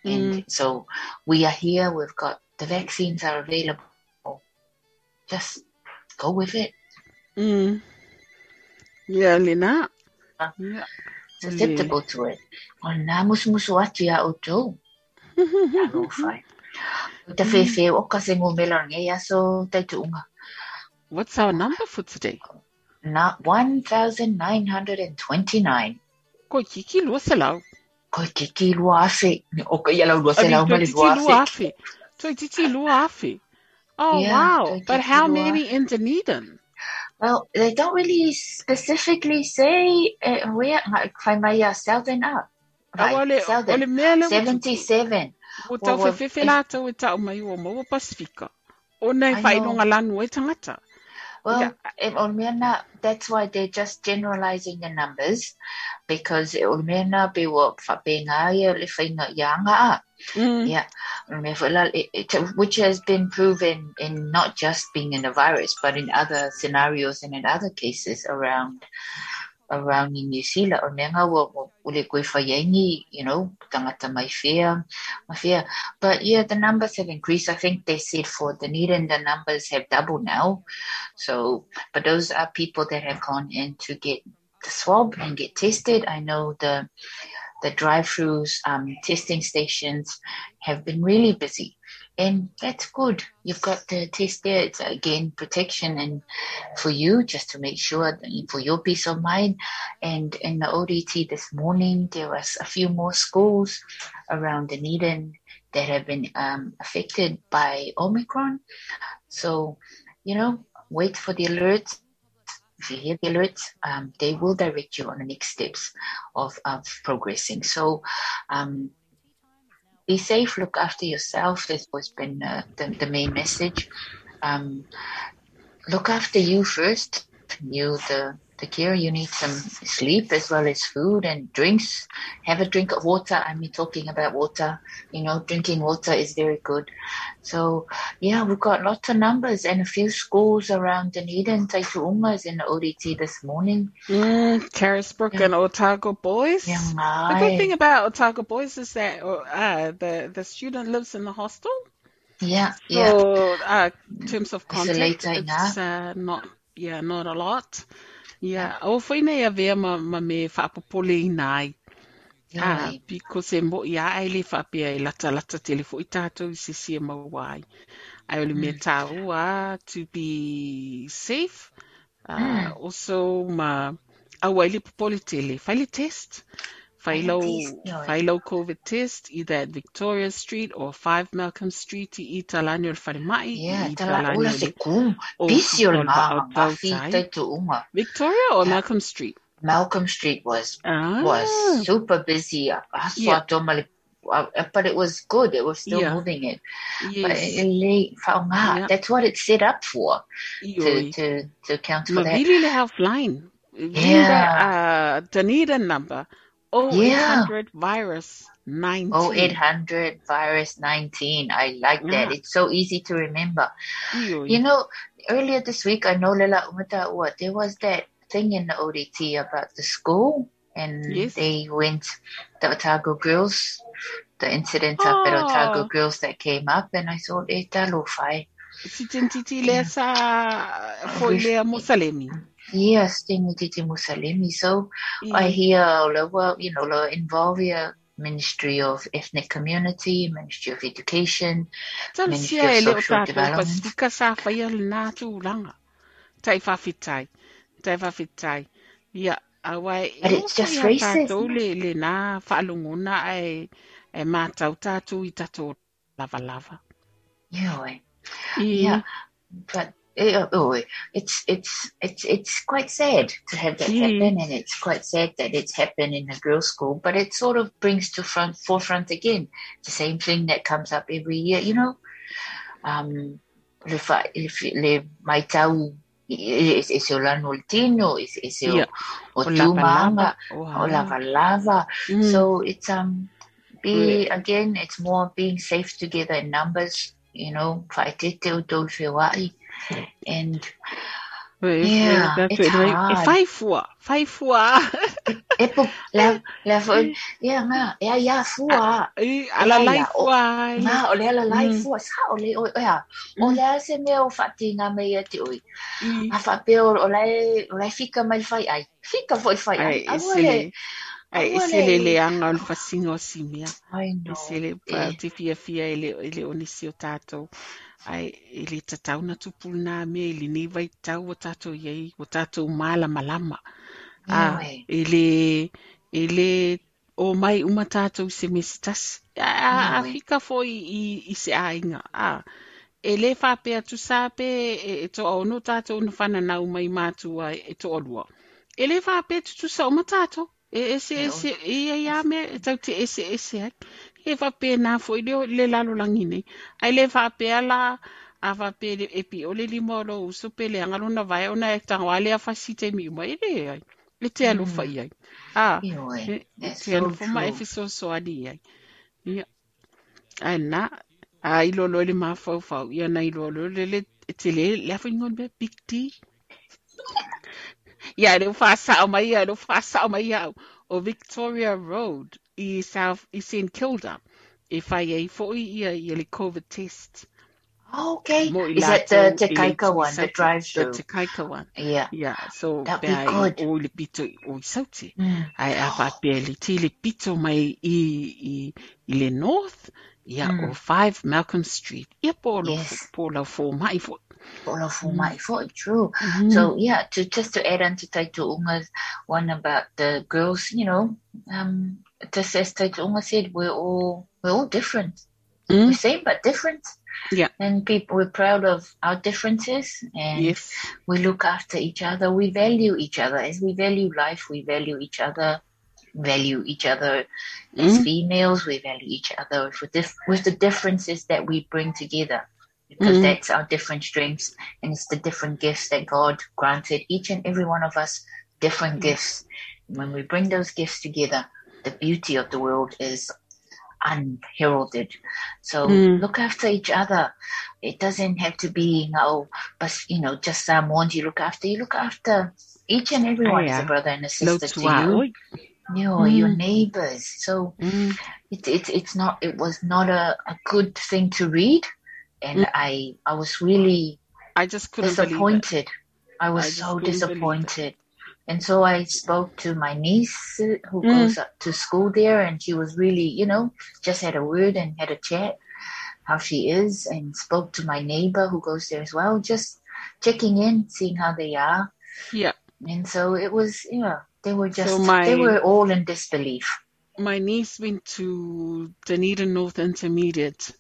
And Mm. so we are here, we've got, the vaccines are available. Just go with it. Mm. Ia, lena. Ah. Ia. Susceptible to it. O nā musu musu atu ia o tō. Alo whai. O te whewhe o ka se ngō mela nge ia so teitu unga. What's our number for today? Na 1929. Ko kiki lua se lau. Ko te ki lua afe. O ka ia lau lua se Ani, lau toi mali titi lua lua afe. afe. Toi titi lua afe. Oh, Yeah, wow. But how many in Dunedin? Well, they don't really specifically say uh, where whai mai a Southern up. Right, ole Southern. mea le 77. O tau Well, whewhiwhi if- lātou e tau mai o maua Pasifika. O nei I whainonga lanu e tangata. Well, Yeah. in Olmena, that's why they're just generalizing the numbers because Olmena be what whapenga ia le whainga ianga a. Ah. Mm. Yeah, it- it- which has been proven in not just being in a virus, but in other scenarios and in other cases around around in New Zealand. O nenga wa ule koe you know, tangata mai whea, mai whea. But yeah, the numbers have increased. I think they said for Dunedin, the numbers have doubled now. So, but those are people that have gone in to get the swab and get tested. I know the the drive-throughs, um, testing stations have been really busy. And that's good. You've got the test there. It's again protection and for you just to make sure for your peace of mind. And in the ODT this morning, there was a few more schools around Dunedin that have been um, affected by Omicron. So, you know, wait for the alerts. Hear the alerts, um, they will direct you on the next steps of, of progressing. So, um, be safe, look after yourself. That's always been uh, the, the main message. Um, look after you first. You, the, care, you need some sleep as well as food and drinks. Have a drink of water. I mean, talking about water, you know, drinking water is very good. So, yeah, we've got lots of numbers and a few schools around Dunedin. Taitu'unga is in the ODT this morning. Mm, Carisbrook Yeah. and Otago boys. Yeah, The good thing about Otago boys is that uh, the the student lives in the hostel. yeah, yeah. So, uh, in terms of contact, it's uh, not, yeah, not a lot. Yeah, o whaine ia vea ma, ma me whapopole i nai. Ah, Yoi. because e mo ia ai le whapea e lata lata telefo i tātou i se sia mawai. Ai ole mea tāua to be safe. Uh, Mm. Also, ma awa i le popole tele. Whai le test. Whai le lau, test, yoi. whai lau COVID test, either at Victoria Street or 5 Malcolm Street i i talani o le whare. Yeah, i tala talani ola o se le- kum. o o le o le maa wa'au ngafi tautai. Taitu'unga. Victoria or Yeah. Malcolm Street? Malcolm Street was Ah, was super busy. Yeah. uh, but it was good. It was still Yeah. moving it. Yes. it, Yeah. that's what it's set up for to to to account for Ma that. vili le helpline. Yeah. uh, Dunedin number 0800 virus 19. Oh, 0800 virus 19. I like that. Yeah. It's so easy to remember. You know, earlier this week, I know Lila Umata, what there was that thing in the ODT about the school, and Yes. they went the Otago girls, the incident up at Oh. Otago girls that came up, and I thought, eh, talo fai. Si tentiti lea sa foi lea Musalemi. Yes, thing titi Musalimi. So I I, hear, uh, well, you know, involve your Ministry of Ethnic Community, Ministry of Education. tal Ministry of Social Development. pasifika sa whaia le nā tūranga. Tai whawhitai. Tai whawhitai. Ia, awai, But it's just racist. Tātou le, le nā whaalunguna e, e mātau tātou i tātou lava lava. Yeah. Yeah. But oh, it's it's it's it's quite sad to have that Mm. happen, and it's quite sad that it's happened in a girls' school. But it sort of brings to front forefront again the same thing that comes up every year. You know, um, le fa if le mai tau is is o lano o tino is is o Yeah. o o lava tūmanga lava. o lava lava. Mm. So it's um be again it's more being safe together in numbers, you know, whaitete o tau whewai. And Yeah, that's it's it. E hard. whai fua, whai fua. e po la la fo yeah ya fua. I, ala Ia, lai ia, o- fua. Nga o le ala lai mm. fua sa o le oh, o ya. Mm. O oh, le se me o fati nga me ia te oi. I, A fa pe o o lai o lai fika mai fai ai. Fika foi fai ai. ai, ah, A e mo se le, le. Ah, ai, e Aua se le le- le anga o le whasinga o simia. I E know. se le pa Eh. te fia fia e le, e le onisi o tātou. ai i le tatauna tupulunā mea i lenei vaitau ua tatou iai ua tatou malamalama a i le i le o mai uma tatou se mistas a afika foi i se aiga a e lē faapea tusā pe e toʻaono tatou na fananau mai matua e toʻalua e lē faapea tutusa o tatou. E ese ese ia ia me e tau te ese ese ai. E whapea nā foi leo le lalo langi nei. Ai le whapea la a whapea le epi o le limo lo uso pe le angarona vai ona e tango ale a whasite mi uma e le ai. Le te alo Mm. whai ai. Ah, Ioi. e That's te alo so whama e true. fiso so ani ai. Ia. Ai nā, a ilo lo le mawhau whau. Ia na ilo lo le le te le le awhi ngon me big D. [LAUGHS] Ia reu whasao mai ia, reu whasao mai au. O Victoria Road i South, i St Kilda. E whai ei fo i ia i le COVID test. Okay. Is that the lātou Te Kaika one, the drive-through? The Te Kaika one. Yeah. Yeah, so That'd be good. o le pito i o i sauti. Mm. Ai a whapea [GASPS] le ti le pito mai i, i, i le north. Ia Mm. o 5 Malcolm Street. Ia polo, Yes. polo fo mai fo. All of whom I thought true. Mm. So yeah, to just to add on to Taito Unga's one about the girls, you know, um, just as Taito Unga said, we're all we're all different. Mm. We're same but different. Yeah. And people we're proud of our differences and Yes. we look after each other. We value each other as we value life. We value each other. Value each other as Mm. females. We value each other with dif- with the differences that we bring together, because Mm. that's our different strengths and it's the different gifts that God granted each and every one of us. Different gifts. When we bring those gifts together, the beauty of the world is unheralded. So Mm. look after each other. It doesn't have to be oh, but you know, just someone you look after. You look after each and everyone as yeah. a brother and a sister to you. You know, your Mm. neighbors. So Mm. it, it, it's not, it was not a, a good thing to read. And Mm. I, I was really I just couldn't disappointed. I was I so couldn't believe it. disappointed. And so I spoke to my niece uh, who Mm. goes up to school there and she was really, you know, just had a word and had a chat how she is and spoke to my neighbor who goes there as well, just checking in, seeing how they are. Yeah. And so it was, yeah, they were just, my- they were all in disbelief. My niece went to Dunedin North Intermediate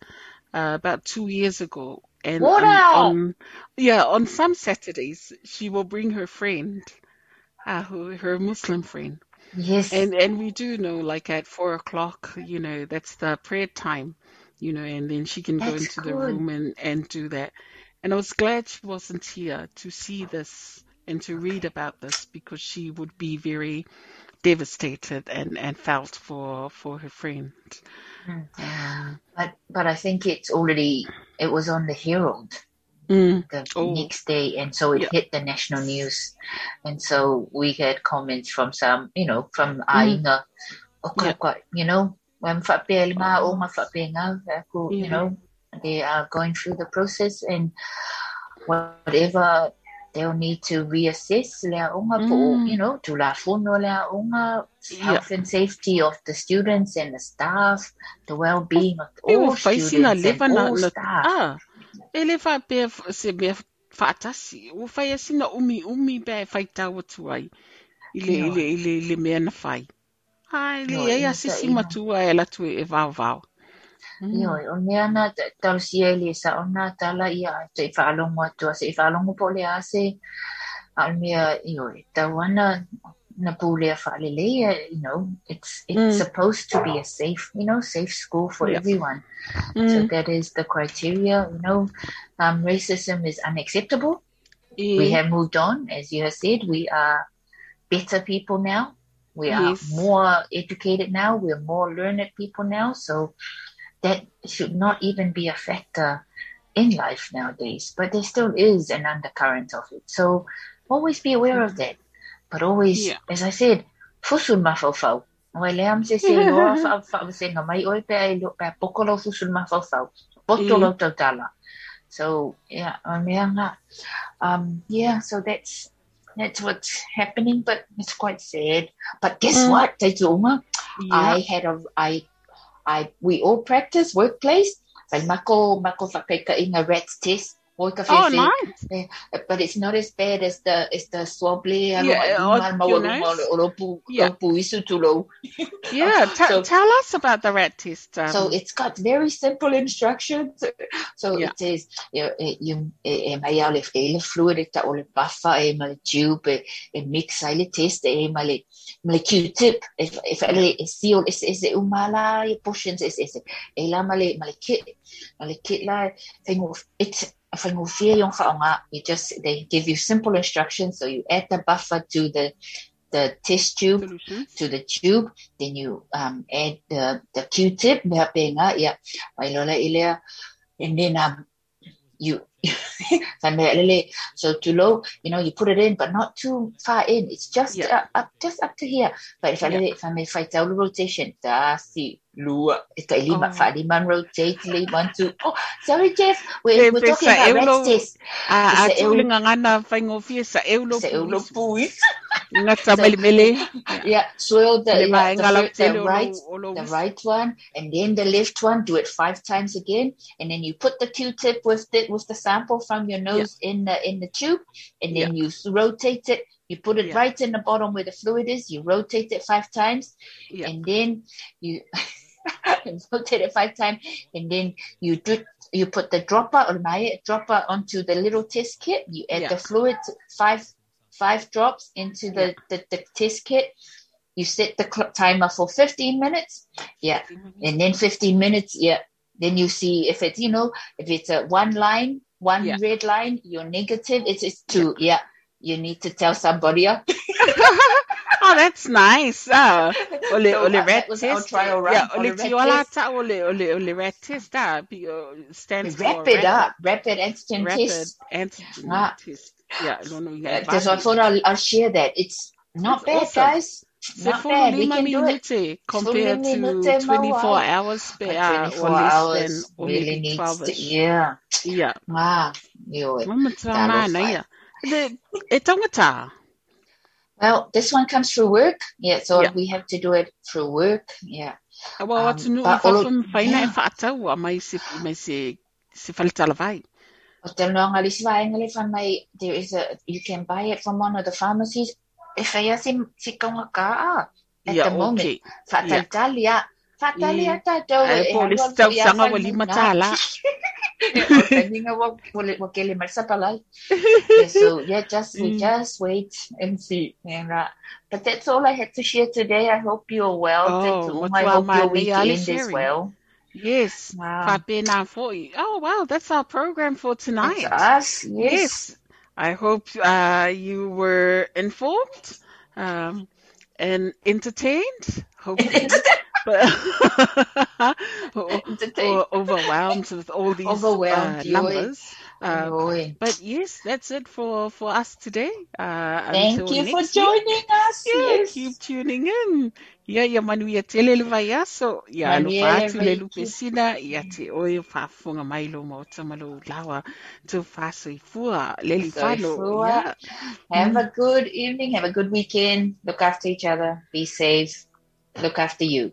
uh, about two years ago. And on, on- yeah, on some Saturdays, she will bring her friend, uh, who, her Muslim friend. Yes. And and we do know, like at four o'clock, you know, that's the prayer time, you know, and then she can go That's into the room and and do that. And I was glad she wasn't here to see this and to read about this because she would be very devastated and, and felt for, for her friend. Mm. Um, But but I think it's already it was on the Herald mm, the Oh. next day, and so it Yeah. hit the national news, and so we had comments from some, you know, from Aina, okay, Mm. Yeah. you know, when whapea nga o nga whapea nga, aku, you know, they are going through the process and whatever they'll need to reassess lea unga po, Mm. you know, to la funo lea unga Yeah. health and safety of the students and the staff, the well-being of all students and all staff. ah, e le fa pe se be fatasi o fai asina umi umi be fai tau atu ai i le, i le, i le, i le mea na fai ai le No, e ina asisi matua e la tu e vau vau Yo, o mea na tau sia le sa ona tala ia te whaalongo atua se whaalongo po le ase a mea yo tau ana na pule a whaalelea, you know, it's it's Mm. supposed to be a safe, you know, safe school for Yeah. everyone. So Mm. that is the criteria, you know. Um, racism is unacceptable. E, We have moved on, as you have said. We are better people now. We are Yes. more educated now. We're more learned people now. So that should not even be a factor in life nowadays. But there still is an undercurrent of it. So always be aware of that. But always, Yeah. as I said, fusul le am se se loa wha wha se nga mai oi pe ai lo pe pokolo fusul mafau Poto Mm. So yeah, o mea nga. Um, yeah, so that's that's what's happening, but it's quite sad. But guess Mm. what? Tunga, I had a I I we all practice workplace. Whai mako mako whakaika inga red test. Ka Oh, nice. But eh, it's not as bad as the as the swab le alo Yeah, oh, ma ma you wa know. ma o lo pu Yeah. o pu isu tu lo. Yeah, [LAUGHS] t- So- tell us about the rat test. Um, So it's got very simple instructions. [LAUGHS] So Yeah. it says you eh, you eh, e mai ale ele fluid ta ole buffer e ma le tube e, e mix ai le test e ma le le Q-tip e e ele e seal is is umala portions is is e la ma le ma kit ma kit la thing of it whaingo fia yung whaonga you just they give you simple instructions so you add the buffer to the the test tube solutions. to the tube, then you um, add the, the Q-tip, yeah, lola and then um, you, [LAUGHS] so too low, you know, you put it in, but not too far in. It's just Yeah. uh, up, just up to here. But if I Yeah. let it, if I may fight out the rotation, da si lua, it's lima, Oh. fa lima rotate, li one two. Oh, sorry, Jeff, Eh, we're, we're talking sa about eulo- red test. A, a Sa eu- tulinga ngana whaingofia sa eulo Sa eulo puis. [LAUGHS] Ngata So- mele mele. [LAUGHS] Yeah, swirl the, Le yeah, mai the, ngala fir- tele the right lo- o the right one and then the left one do it five times again and then you put the q-tip with the with the sample from your nose in the in the tube and then you rotate it. You put it Yeah. right in the bottom where the fluid is. You rotate it five times Yeah. and then you [LAUGHS] rotate it five times and then you do you put the dropper or my dropper onto the little test kit. You add Yeah. the fluid five five drops into the, the, the test kit. You set the clock timer for 15 minutes. Yeah. And then 15 minutes yeah. Then you see if it's you know if it's a one line one Yeah. red line you're negative it's, it's two yeah. you need to tell somebody [LAUGHS] Oh, that's nice. Ah, ole So, ole uh, that our test. Yeah, ole a rat tiola test. ta ole ole ole rat test. Ah, be, uh, stands for rapid up rapid antigen rapid test antigen Ah. test. Yeah, no no. Uh, so I thought I'll, I'll share that it's not It's bad awesome. guys not full bad we lima can do it compared to minute, ma 24 wai. hours But spare or 24 less hours than or really maybe needs 12 to, ish. yeah Yeah. wow you Mama Talo tama fai. ya. Le e tangata. Well, this one comes through work. Yeah, so Yeah. we have to do it through work. Yeah. Awa Um, watu nu all- whawham whaina e yeah. whaatau a mai se mai se se whalitala vai. O te longa li siwa e ngali mai, there is a, you can buy it from one of the pharmacies. E whaia si, si kaunga ka. At Yeah, the moment. [LAUGHS] okay. Whataltali a. Whatali Yeah. a tātou. Ai, e po, le halua stau fo ia sanga whai wa lima muna. tāla. Ninga wa, wa, le- wa kele marisa so [LAUGHS] yeah, just we Mm. just wait and see. And, uh, but that's all I had to share today. I hope you're well. Oh. I hope mai your nei ale weekend is sharing. well. Yes. Wow. Whapena foi. Oh wow, that's our program for tonight. It's us. Yes. Yes. I hope uh, you were informed. Um, and entertained, hopefully. or, or [LAUGHS] [LAUGHS] overwhelmed with all these uh, numbers. Uh, but yes, that's it for, for us today. Uh, Thank you for week. joining us. Yeah, yes. keep tuning in. Ia ia manuia tele le vai aso. Ia Manuia alu le fatu lupe sina. Ia te oe whafunga mai lo mo tamalo lawa. Tu whaso i fua. Leli So whalo. Have mm. a good evening. Have a good weekend. Look after each other. Be safe. Look after you.